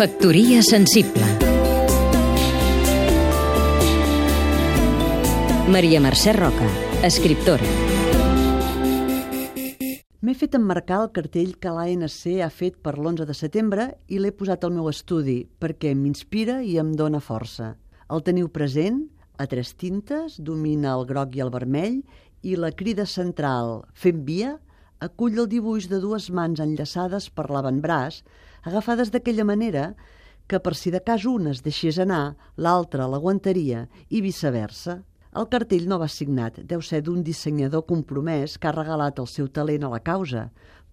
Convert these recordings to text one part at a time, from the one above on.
Factoria sensible Maria Mercè Roca, escriptora M'he fet emmarcar el cartell que l'ANC ha fet per l'11 de setembre i l'he posat al meu estudi perquè m'inspira i em dóna força. El teniu present? A tres tintes, domina el groc i el vermell i la crida central «Fem via» acull el dibuix de dues mans enllaçades per l'avantbraç, agafades d'aquella manera que per si de cas una es deixés anar, l'altra l'aguantaria i viceversa. El cartell no va signat, deu ser d'un dissenyador compromès que ha regalat el seu talent a la causa,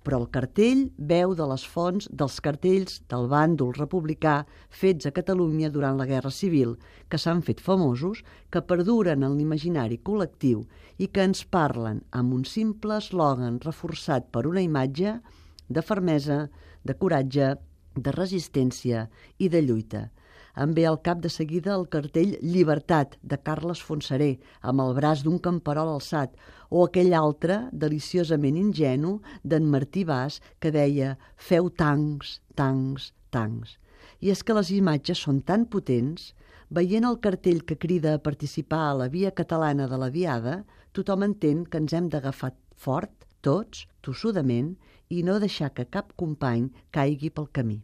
però el cartell veu de les fonts dels cartells del bàndol republicà fets a Catalunya durant la Guerra Civil, que s'han fet famosos, que perduren en l'imaginari col·lectiu i que ens parlen amb un simple eslògan reforçat per una imatge de fermesa, de coratge, de resistència i de lluita. Em ve al cap de seguida el cartell Llibertat, de Carles Fonseré, amb el braç d'un camperol alçat, o aquell altre, deliciosament ingenu, d'en Martí Bas, que deia «Feu tancs, tancs, tancs». I és que les imatges són tan potents, veient el cartell que crida a participar a la via catalana de la Diada, tothom entén que ens hem d'agafar fort, tots, tossudament, i no deixar que cap company caigui pel camí.